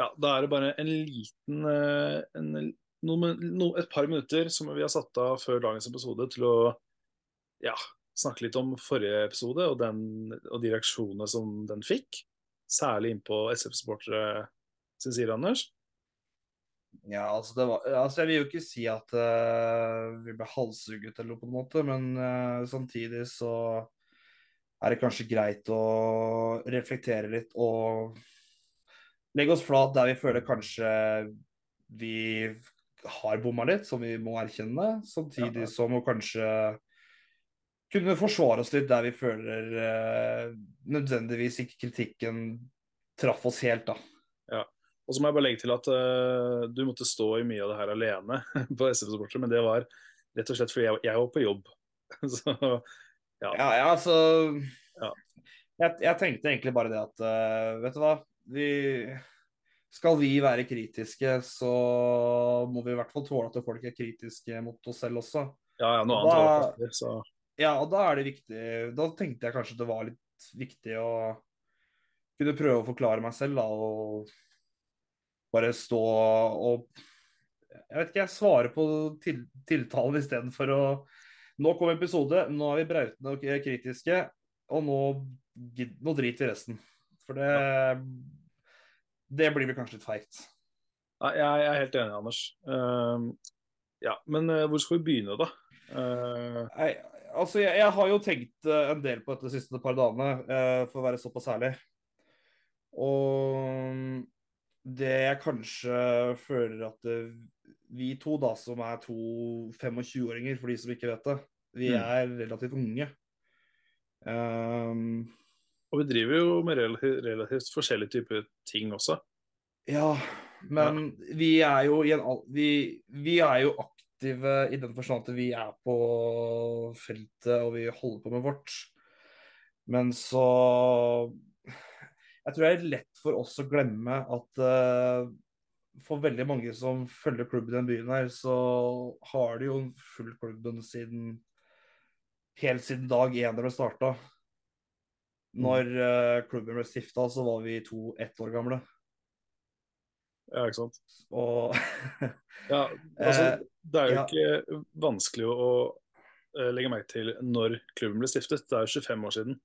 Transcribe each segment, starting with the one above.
Ja, da er det bare en liten eh, en, noen, no, Et par minutter som vi har satt av før dagens episode til å ja, snakke litt om forrige episode og, den, og de reaksjonene som den fikk. Særlig innpå SF-supportere sin side, Anders. Ja, altså, var, altså Jeg vil jo ikke si at uh, vi ble halshugget eller noe på en måte, men uh, samtidig så er det kanskje greit å reflektere litt og legge oss flat der vi føler kanskje vi har bomma litt, som vi må erkjenne. Samtidig som å kanskje kunne forsvare oss litt der vi føler eh, nødvendigvis ikke kritikken traff oss helt, da. Ja. Og så må jeg bare legge til at uh, du måtte stå i mye av det her alene på SF Supporter, men det var rett og slett fordi jeg, jeg var på jobb. så ja. Ja, ja altså ja. Jeg, jeg, tenkte egentlig bare det at uh, Vet du hva. Vi, skal vi være kritiske, så må vi i hvert fall tåle at folk er kritiske mot oss selv også. Ja, ja, noe annet da, så. Ja, og da er det viktig Da tenkte jeg kanskje det var litt viktig å kunne prøve å forklare meg selv, da. og bare stå og Jeg vet ikke, jeg svarer på til, tiltalen istedenfor å Nå kom episode, nå er vi brautende og kritiske, og nå, nå driter vi resten. For det Det blir vel kanskje litt feigt. Ja, jeg er helt enig, Anders. Uh, ja, Men uh, hvor skal vi begynne, da? Uh... Nei, altså, jeg, jeg, har jo tenkt eh, en del på dette de siste par dagene, for å være såpass ærlig. Og det jeg kanskje føler at vi to, da, som er to 25-åringer, for de som ikke vet det, vi mm. er relativt unge. Um, og vi driver jo med relativt, forskjellige typer ting også. Ja, men ja. vi er jo i en vi, vi er jo aktive i den forstand at vi er på feltet og vi holder på med vårt. Men så jeg tror det er lett for oss å glemme at uh, for veldig mange som følger klubben i den byen her, så har de jo fulgt klubben siden helt siden dag én da ble starta. Når uh, klubben ble stifta, så var vi to ett år gamle. Ja, ikke sant. Og Ja, altså, det er jo ja. ikke vanskelig å, å legge merke til når klubben ble stiftet. Det er jo 25 år siden.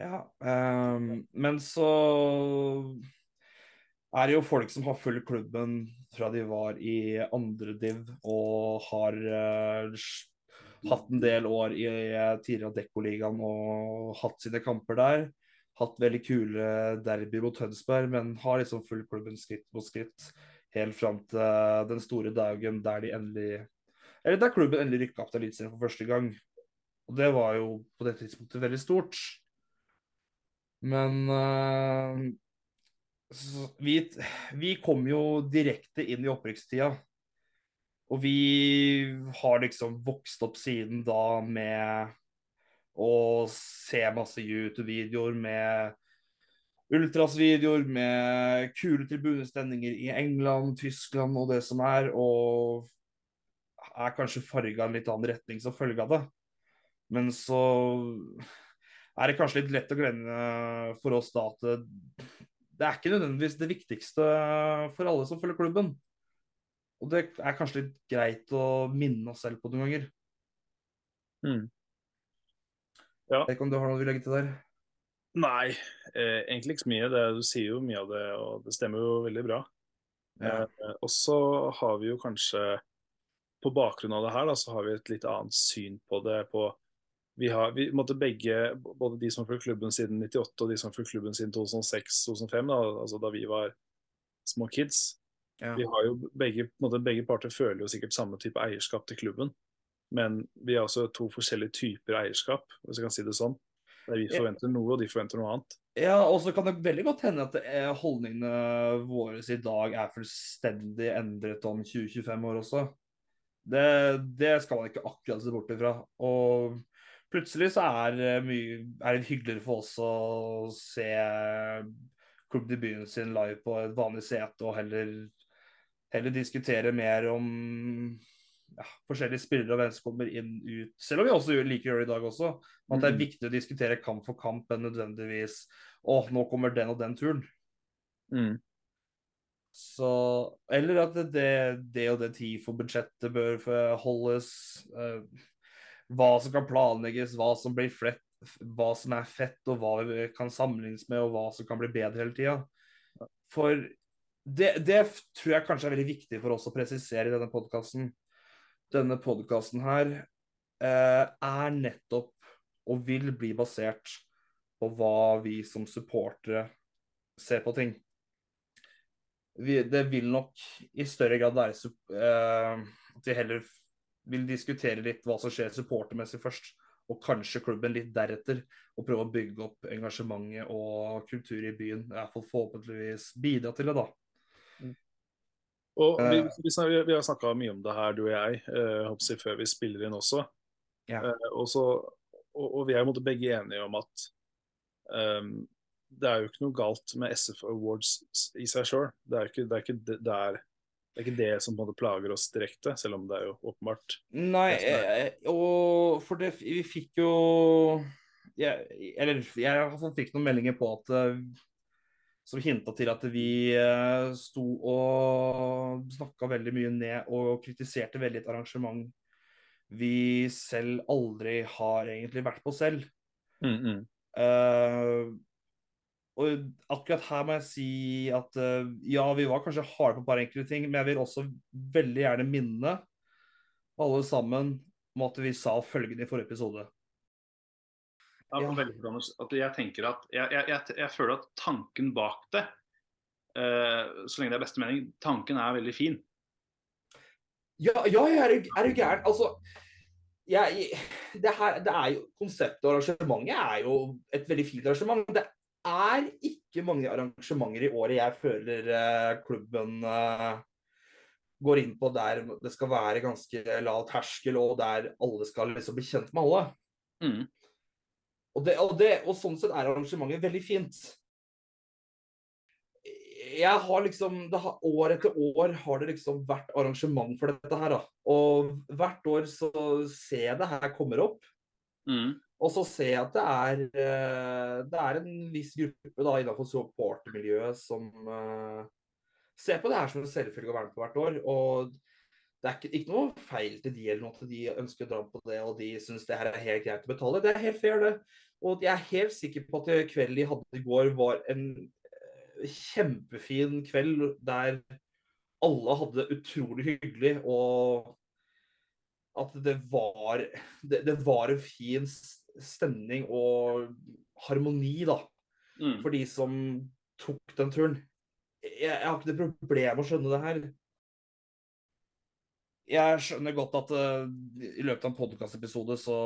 Ja, um, men så er det jo folk som har fulgt klubben fra de var i andre div og har uh, hatt en del år i uh, Dekko-ligaen og hatt sine kamper der. Hatt veldig kule derby mot Tønsberg, men har liksom fulgt klubben skritt mot skritt helt fram til den store dagen der de endelig Eller der klubben endelig rykka opp til Eliteserien for første gang. Og det var jo på det tidspunktet veldig stort. Men uh, vi, vi, kom jo direkte inn i opprykkstida. Og vi har liksom vokst opp siden da med å se masse YouTube-videoer med Ultras-videoer med kule tribunestemninger i England, Tyskland og det som er, og er kanskje farga en litt annen retning som følge av det. Men så er det kanskje litt lett å glemme for oss da at det er ikke nødvendigvis det viktigste for alle som følger klubben. Og det er kanskje litt greit å minne oss selv på noen ganger. Mm. Ja. Jeg vet ikke om du har noe du vil legge til der? Nei, eh, egentlig ikke så mye. Det, du sier jo mye av det, og det stemmer jo veldig bra. Ja. Eh, og så har vi jo kanskje, på bakgrunn av det her, da, så har vi et litt annet syn på det. på vi har vi måtte begge, både de som har fulgt klubben siden 98 og de som har fulgt klubben siden 2006-2005, da, altså da vi var små kids. Ja. Vi har jo begge, måte, begge, parter føler jo sikkert samme type eierskap til klubben. Men vi har også to forskjellige typer eierskap, hvis jeg kan si det sånn. Der vi forventer noe, og de forventer noe annet. Ja, og så kan det veldig godt hende at holdningene våre i dag er fullstendig endret om 20-25 år også. Det, det, skal man ikke akkurat se bort ifra. Og plutselig så er det eh, mye er det hyggeligere for oss å se klubbdebuten sin live på et vanlig sete, og heller, heller diskutere mer om ja, forskjellige spillere og hvem som kommer inn ut. Selv om vi også liker å gjøre det i dag også. At det er mm. viktig å diskutere kamp for kamp enn nødvendigvis å, nå kommer den og den turen. Mm. Så, eller at det, det og det TIFO-budsjettet bør holdes. Eh, hva som kan planlegges, hva som blir flett, hva som er fett, og hva vi kan sammenlignes med, og hva som kan bli bedre hele tida. For det, det, tror jeg kanskje er veldig viktig for oss å presisere i denne podkasten. Denne podkasten her eh, er nettopp og vil bli basert på hva vi som supportere ser på ting. Vi, det vil nok i større grad være eh, at vi heller vil diskutere litt hva som skjer supportermessig først, og kanskje klubben litt deretter. Og prøve å bygge opp engasjementet og kultur i byen. Iallfall forhåpentligvis bidra til det, da. Mm. Og vi, eh. vi, vi har snakka mye om det her, du og jeg, eh, før vi spiller inn også. Ja. Eh, og, så, og, og, vi er jo begge enige om at um, det er jo ikke noe galt med SF Awards i seg sjøl. Det det der det er ikke det som på en måte plager oss direkte, selv om det er jo åpenbart. Nei, eh, og for det Vi fikk jo jeg, Eller jeg fikk noen meldinger på at eh, som hinta til at vi eh, sto og snakka veldig mye ned og kritiserte veldig et arrangement vi selv aldri har egentlig vært på selv. Mm, mm. Uh, og akkurat her må jeg si at uh, ja, vi var kanskje harde på et par enkelte ting, men jeg vil også veldig gjerne minne alle sammen om at vi sa følgende i forrige episode. Ja, ja. Veldig Anders, at jeg tenker at jeg, jeg, jeg, jeg, føler at tanken bak det, uh, så lenge det er beste mening, tanken er veldig fin. Ja, ja er, er du gæren? Altså, jeg, det, her, det er jo, Konseptet og arrangementet er jo et veldig fint arrangement. Det er ikke mange arrangementer i året jeg føler uh, klubben uh, går inn på der det skal være ganske lav terskel, og der alle skal liksom bli kjent med alle. Mm. Og, det, og, det, og, sånn sett er arrangementet veldig fint. Jeg har liksom har, År etter år har det liksom vært arrangement for dette her. Da. Og hvert år så ser jeg det her kommer opp. Mm. Og så ser jeg at det er, eh, det er en viss gruppe da innenfor supportermiljøet som uh, ser på det her som en selvfølge å være med på hvert år. Og det er ikke, ikke, noe feil til de eller noe til de ønsker å dra på det, og de syns det her er helt greit å betale. Det er helt fair, det. Og jeg er helt sikker på at kvelden de hadde i går, var en uh, kjempefin kveld der alle hadde det utrolig hyggelig. og at det var, det, det var en fin stemning og harmoni, da. Mm. For de som tok den turen. Jeg, jeg har ikke det problemet å skjønne det her. Jeg skjønner godt at uh, i løpet av en podkastepisode så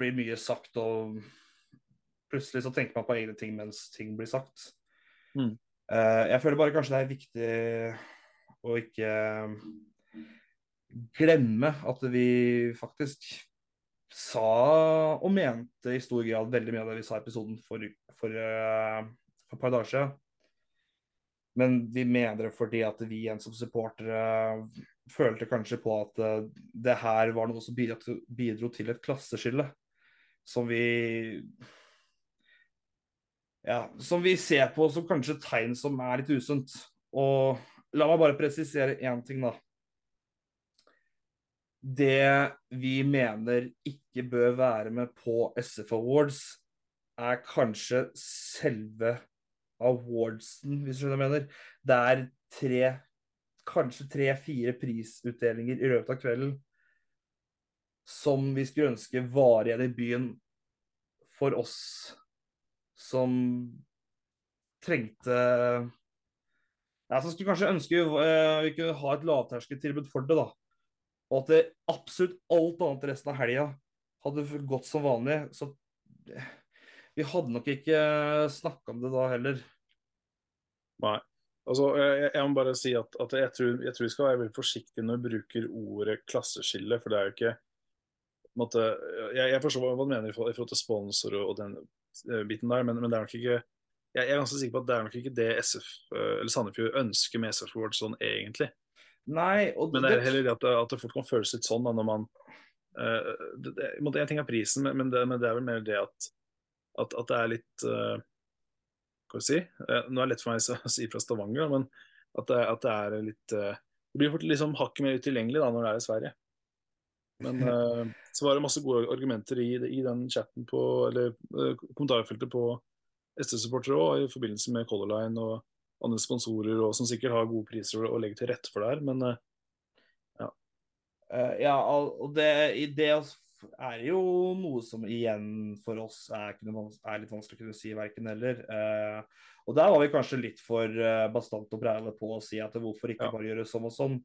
blir mye sagt, og plutselig så tenker man på egne ting mens ting blir sagt. Mm. Uh, jeg føler bare kanskje det er viktig å ikke glemme at vi faktisk sa og mente i stor grad veldig mye av det vi sa i episoden for, for, uh, for et par dager siden. Men vi mener det fordi at vi igjen som supportere følte kanskje på at uh, det her var noe som bidro til et klasseskille. Som vi ja, som vi ser på som kanskje tegn som er litt usunt. Og la meg bare presisere én ting, da det vi mener ikke bør være med på SF Awards, er kanskje selve awardsen, hvis du skjønner hva jeg mener. Det er tre, kanskje tre-fire prisutdelinger i løpet av kvelden som vi skulle ønske var igjen i byen for oss som trengte ja, Som skulle kanskje ønske vi kunne ha et lavterskeltilbud for det, da. Og at det absolutt alt annet resten av helga hadde gått som vanlig. Så vi hadde nok ikke snakka om det da heller. Nei. Altså, jeg, jeg må bare si at, at jeg, tror, jeg, tror, vi skal være veldig forsiktige når vi bruker ordet klasseskille. For det er jo ikke måtte, jeg, jeg, forstår hva du mener i forhold til sponsor og, og den uh, biten der, men, men, det er nok ikke jeg, er ganske sikker på at det er nok ikke det SF uh, eller Sandefjord ønsker med SF Awards sånn egentlig. Nei, men det er heller det at, at, det fort kan føles litt sånn da, når man uh, det, det, En ting er prisen, men det, men det, er vel mer det at, at, at det er litt uh, Vi si? Uh, nå er det lett for meg å si fra Stavanger, men, At det, at det er litt uh, Det blir fort liksom hakket mer utilgjengelig da når det er i Sverige. Men uh, så var det masse gode argumenter i, i den chatten på Eller kommentarfeltet på SD-supportere òg, i forbindelse med Color Line og andre sponsorer og som sikkert har gode priser å, legge til rette for det her, men ja. ja, og det, det er jo noe som igjen for oss er, er litt vanskelig å kunne si verken eller. Eh, og der var vi kanskje litt for uh, bastant og bræle på å si at hvorfor ikke bare gjøre sånn og sånn.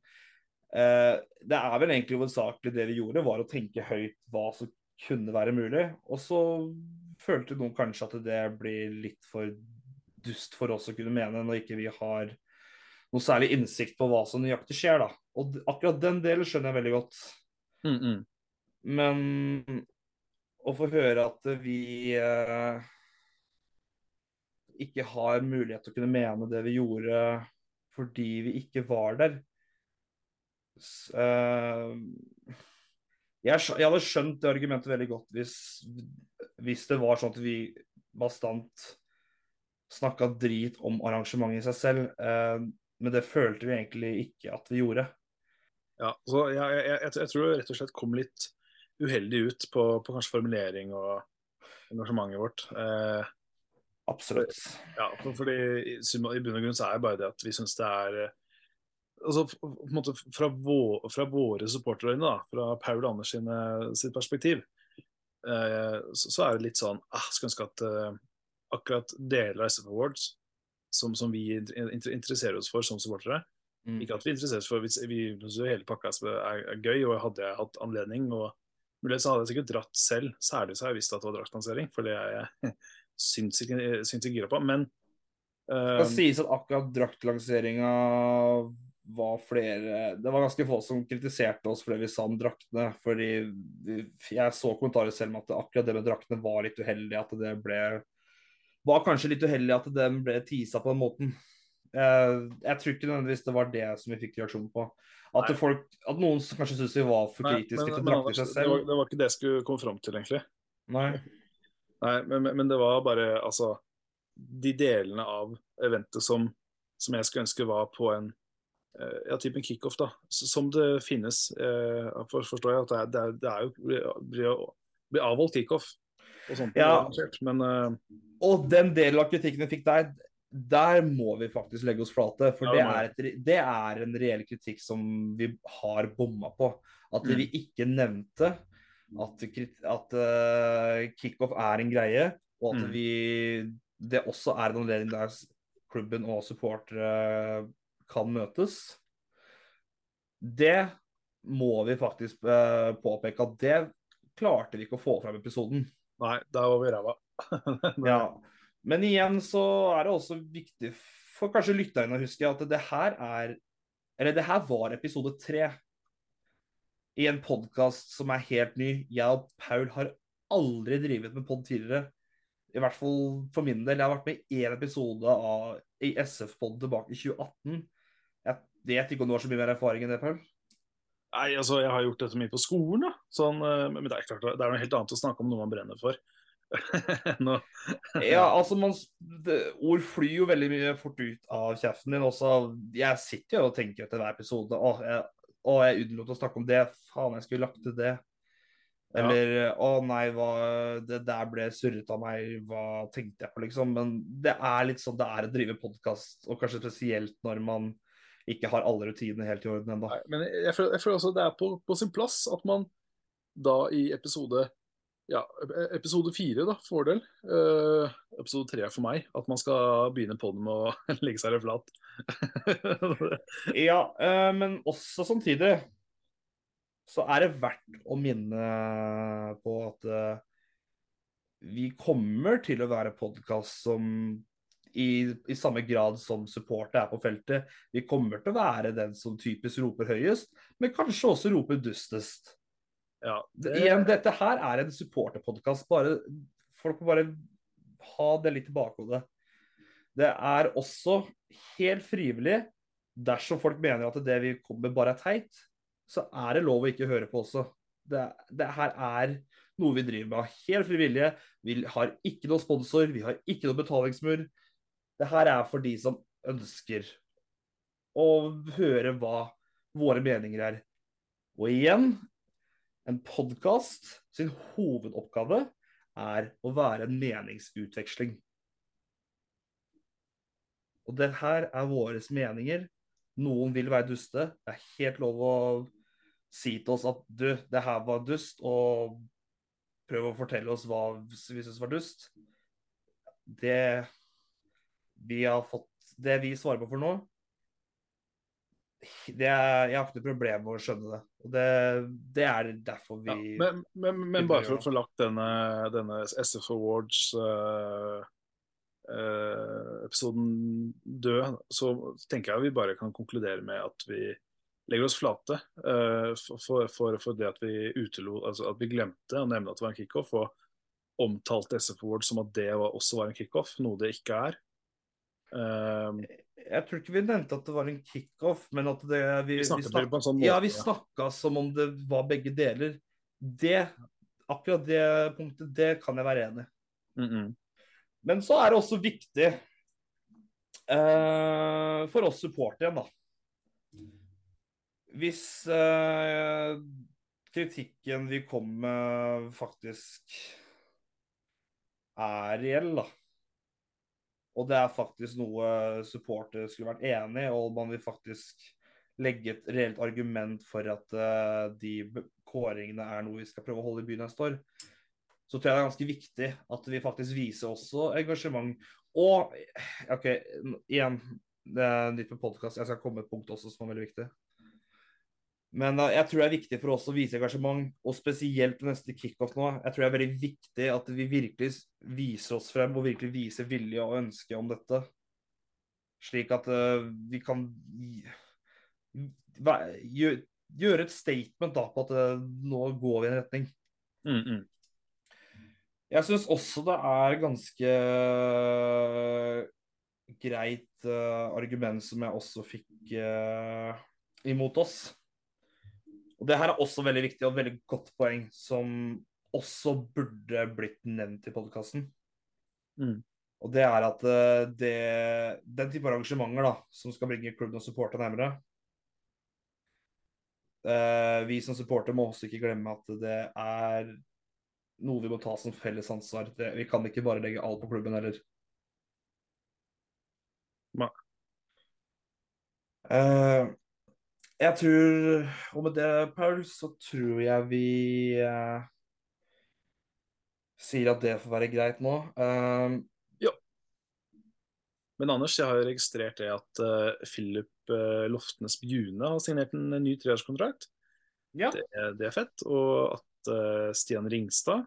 Eh, det er vel egentlig hovedsakelig det vi gjorde, var å tenke høyt hva som kunne være mulig. Og så følte noen kanskje at det blir litt for dust for oss å kunne mene når ikke vi har noe særlig innsikt på hva som nøyaktig skjer. da. Og akkurat den delen skjønner jeg veldig godt. Mm -mm. Men å få høre at vi eh, ikke har mulighet til å kunne mene det vi gjorde fordi vi ikke var der eh, jeg, jeg, hadde skjønt det argumentet veldig godt hvis, hvis det var sånn at vi bastant snakka drit om arrangementet i seg selv. Eh, men det følte vi egentlig ikke at vi gjorde. Ja, så jeg, jeg, jeg tror det rett og slett kom litt uheldig ut på, på kanskje formulering og engasjementet vårt. Eh, Absolutt. Ja, for, fordi i, i bunn og grunn så er det bare det at vi syns det er eh, altså på en måte Fra, vå, fra våre supporterøyne, fra Paul Anders sine, sitt perspektiv, eh, så, så, er det litt sånn eh, Skulle ønske at eh, akkurat deler av SF Awards, som, som vi interesserer oss for som supportere, mm. Ikke at vi interesserer oss for Vi, vi hele pakka er, er, gøy, og hadde jeg hatt anledning og mulighet, så hadde jeg sikkert dratt selv. Særlig så har jeg visst at det var draktlansering, for det er jeg sinnssykt gira på. Men uh, Det skal sies at akkurat draktlanseringa var flere Det var ganske få som kritiserte oss fordi vi sa om draktene. Fordi jeg så kommentarer selv om at akkurat det med draktene var litt uheldig. At det ble Var kanskje litt uheldig at den ble tisa på den måten. Jeg, jeg tror ikke nødvendigvis det var det som vi fikk reaksjon på. At, folk, at noen kanskje syns vi var for kritiske til å seg selv. Det var, det var, ikke det jeg skulle komme fram til, egentlig. Nei. Nei men, men, det var bare altså De delene av eventet som, som jeg skulle ønske var på en eh, ja, typen en kickoff, da. Som det finnes. Eh, for, forstår jeg at det er, det er, det er jo blir, blir avholdt kickoff. Og sånt, ja. Men, eh, og den delen av kritikken jeg fikk der, der må vi faktisk legge oss flate. For det, er et, det, er en reell kritikk som vi har bomma på. At vi mm. ikke nevnte at, at uh, kickoff er en greie, og at mm. vi det også er en anledning der klubben og supportere kan møtes. Det må vi faktisk uh, påpeke at det klarte vi ikke å få fram i episoden. Nei, da var vi ræva. ja. Men igjen så er det også viktig for kanskje lytterne å huske at det her er Eller det her var episode tre i en podkast som er helt ny. Jeg og Paul har aldri drevet med pod tidligere. I hvert fall for min del. Jeg har vært med i én episode av, i SF-pod tilbake i 2018. Jeg vet ikke om du har så mye mer erfaring enn det, Paul? Nei, altså jeg har gjort dette mye på skolen, da. Sånn, eh, men det er klart, det er noe helt annet å snakke om noe man brenner for. no. ja, altså man, det, Ord flyr jo veldig mye fort ut av kjeften din. Også, jeg sitter jo og tenker etter hver episode Å, jeg, å, jeg unnlot å snakke om det. Faen, jeg skulle lagt til det. Eller ja. å nei, hva, det der ble surret av meg. Hva tenkte jeg på, liksom? Men det er litt sånn det er å drive podkast, og kanskje spesielt når man ikke har alle rutinene helt i orden ennå. Men jeg føler, jeg føler også det er på, på sin plass at man da i episode ja, episode fire, da, fordel. Uh, episode tre for meg. At man skal begynne på det med å legge seg litt flat. ja, uh, men også samtidig så er det verdt å minne på at uh, vi kommer til å være podkast som i, i, samme grad som supportet er på feltet. Vi kommer til å være den som typisk roper høyest, men kanskje også roper dustest. Ja, det... Igjen, dette her er en supporterpodkast. Folk må bare ha det litt i bakhodet. Det er også helt frivillig. Dersom folk mener at det vi kommer bare er teit, så er det lov å ikke høre på også. Det, det her er noe vi driver med helt frivillige. Vi har ikke noen sponsor, vi har ikke noen betalingsmur. Det her er for de som ønsker å høre hva våre meninger er. Og igjen, en podkast sin hovedoppgave er å være en meningsutveksling. Og det her er våre meninger. Noen vil være duste. Det er helt lov å si til oss at du, det her var dust, og prøve å fortelle oss hva vi syns var dust. Det vi har fått Det vi svarer på for nå, det er, jeg har ikke noe problem med å skjønne det. Og det, det er derfor vi ja, Men, men, men bare for å få lagt denne, denne SF Awards-episoden uh, uh, død, så tenker jeg vi bare kan konkludere med at vi legger oss flate uh, for, for, for, det at vi utelot altså at vi glemte å nevne at det var en kickoff, og omtalte SF Awards som at det var, også var en kickoff, noe det ikke er. Um, jeg tror ikke vi nevnte at det var en kickoff, men at det, vi, vi snakket snak, sånn. Ja, som om det var begge deler. Det, akkurat det punktet, det kan jeg være enig i. Mm -mm. Men så er det også viktig uh, for oss supportere, da. Hvis uh, kritikken vi kom med, faktisk er reell, da og det er faktisk noe supportere skulle vært enig i, og man vil faktisk legge et reelt argument for at uh, de kåringene er noe vi skal prøve å holde i byen neste år. Så tror jeg det er ganske viktig at vi faktisk viser også engasjement. Og OK, igjen, det er nytt med podkast. Jeg skal komme med et punkt også som er veldig viktig. Men uh, jeg tror det er viktig for oss å vise engasjement, og spesielt på neste kickoff nå. Jeg tror det er veldig viktig at vi virkelig viser oss frem og virkelig viser vilje og ønske om dette. Slik at uh, vi kan gjøre et statement da på at uh, nå går vi i en retning. Mm, mm. Jeg syns også det er ganske greit argument som jeg også fikk imot oss. Og Det her er også veldig viktig og et veldig godt poeng, som også burde blitt nevnt i podkasten. Mm. Og det er at eh, det, den type arrangementer da, som skal bringe klubben og supporter nærmere eh, Vi som supporter må også ikke glemme at det er noe vi må ta som felles ansvar. Det, vi kan ikke bare legge alt på klubben heller. Nei. Eh, jeg tror Og med det, Paul, så tror jeg vi eh, sier at det får være greit nå. Um, ja. Men Anders, jeg har jo registrert det at uh, Philip uh, Loftenes Bjune har signert en, en ny treårskontrakt. Ja. Det, det, er fett. Og at uh, Stian Ringstad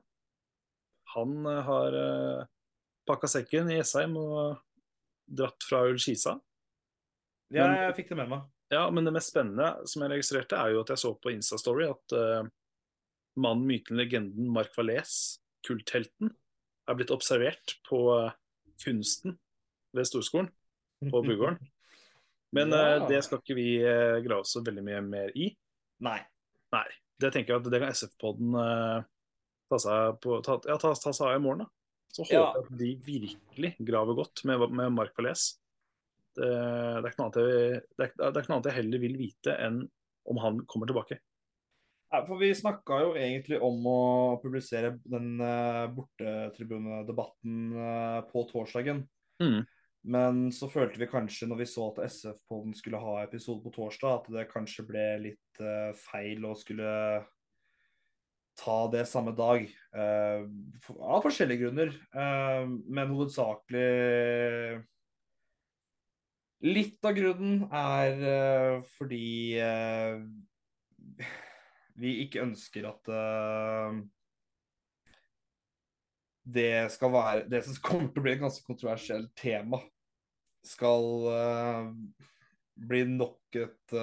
han har uh, pakka sekken i Esheim og dratt fra Ullskisa. Ja, jeg fikk det med meg. Ja, men det mest spennende som jeg registrerte, er jo at jeg så på Insta-story at uh, mannen, myten, legenden Mark Valais, kulthelten, er blitt observert på uh, kunsten ved Storskolen på Bugården. Men ja. uh, det skal ikke vi uh, grave så veldig mye mer i. Nei. Nei. Det tenker jeg at det kan SF-podden ta seg på, ta, ja, ta, ta, seg av i morgen. da. Så håper jeg ja. at de virkelig graver godt med, med Mark Valais. Det, det, er ikke noe annet jeg, det er, det er ikke noe annet jeg heller vil vite enn om han kommer tilbake. For Vi snakka jo egentlig om å publisere den uh, bortetribunedebatten uh, på torsdagen. Mm. Men så følte vi kanskje når vi så at SF-poden skulle ha episode på torsdag, at det kanskje ble litt feil å skulle ta det samme dag. Av forskjellige grunner. Men hovedsakelig Litt av grunnen er uh, fordi uh, vi ikke ønsker at uh, det skal være Det som kommer til å bli et ganske kontroversielt tema, skal bli nok et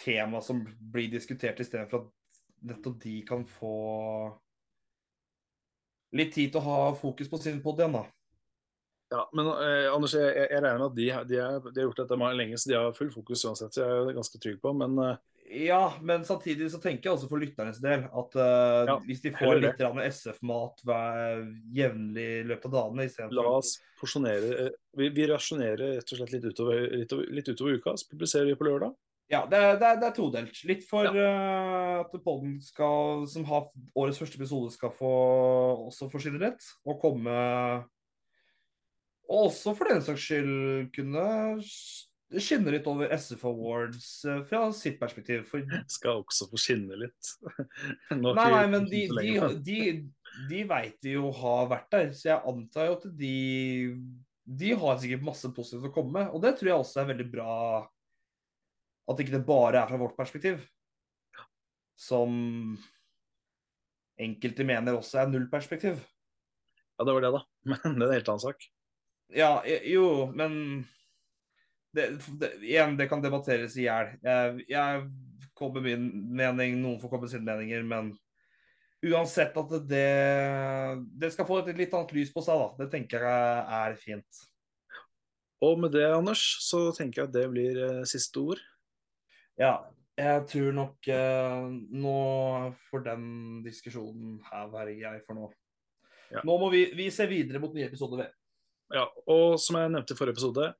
tema som blir diskutert, istedenfor at nettopp de kan få litt tid til å ha fokus på sin pod igjen, da. Ja, men eh, Anders, jeg, jeg, regner med at de, de, er, de, har gjort dette lenge, så de har full fokus uansett. Jeg er ganske trygg på, men eh, Ja, men samtidig så tenker jeg også for lytternes del at eh, Ja, hvis de får litt SF-mat jevnlig i løpet av dagene La oss porsjonere eh, Vi, vi rasjonerer rett og slett litt utover, litt, litt utover uka, så publiserer vi på lørdag. Ja, det er, det er, det er todelt. Litt for eh, at podden som har årets første episode, skal få også få rett. Og komme Og også for den saks skyld kunne skinne litt over SF Awards eh, fra sitt perspektiv. For Skal også få skinne litt. Nei, nei, men de, de, de, de veit vi jo har vært der, så jeg antar jo at de De har sikkert masse positivt å komme med, og det tror jeg også er veldig bra. At ikke det bare er fra vårt perspektiv. Som enkelte mener også er nullperspektiv. Ja, det var det, da. Men det er en helt annen sak. Ja, jo, men det, det, igjen, det kan debatteres i hjel. Jeg, jeg kommer med min mening, noen får komme med sine meninger, men uansett at det, det skal få et litt annet lys på seg, da. Det tenker jeg er fint. Og med det, Anders, så tenker jeg at det blir eh, siste ord. Ja, jeg tror nok eh, nå får den diskusjonen her være grei for nå. Ja. Nå må vi, vi se videre mot nye episoder. ved. Ja, og som jeg nevnte i forrige episode,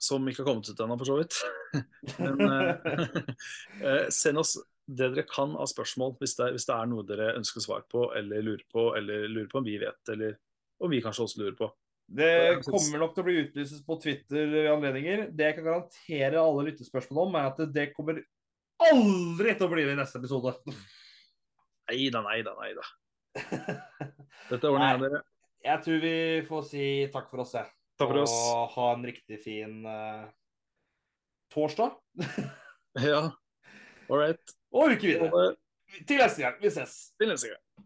som ikke har kommet ut ennå, for så vidt Men eh, eh, send oss det dere kan av spørsmål, hvis det, hvis det er noe dere ønsker svar på, eller lurer på, eller lurer på om vi vet, eller om vi kanskje også lurer på. Det kommer nok til å bli utlyst på Twitter ved anledninger. Det jeg kan garantere alle lyttespørsmål om, er at det kommer aldri til å bli med i neste episode. Nei da, nei da, nei da. Dette ordner jeg, dere. Jeg tror vi får si takk for oss, jeg. Takk for oss. Og ha en riktig fin uh, torsdag. Ja, all right. Og uke videre. Til neste gang. Vi ses. Til neste gang.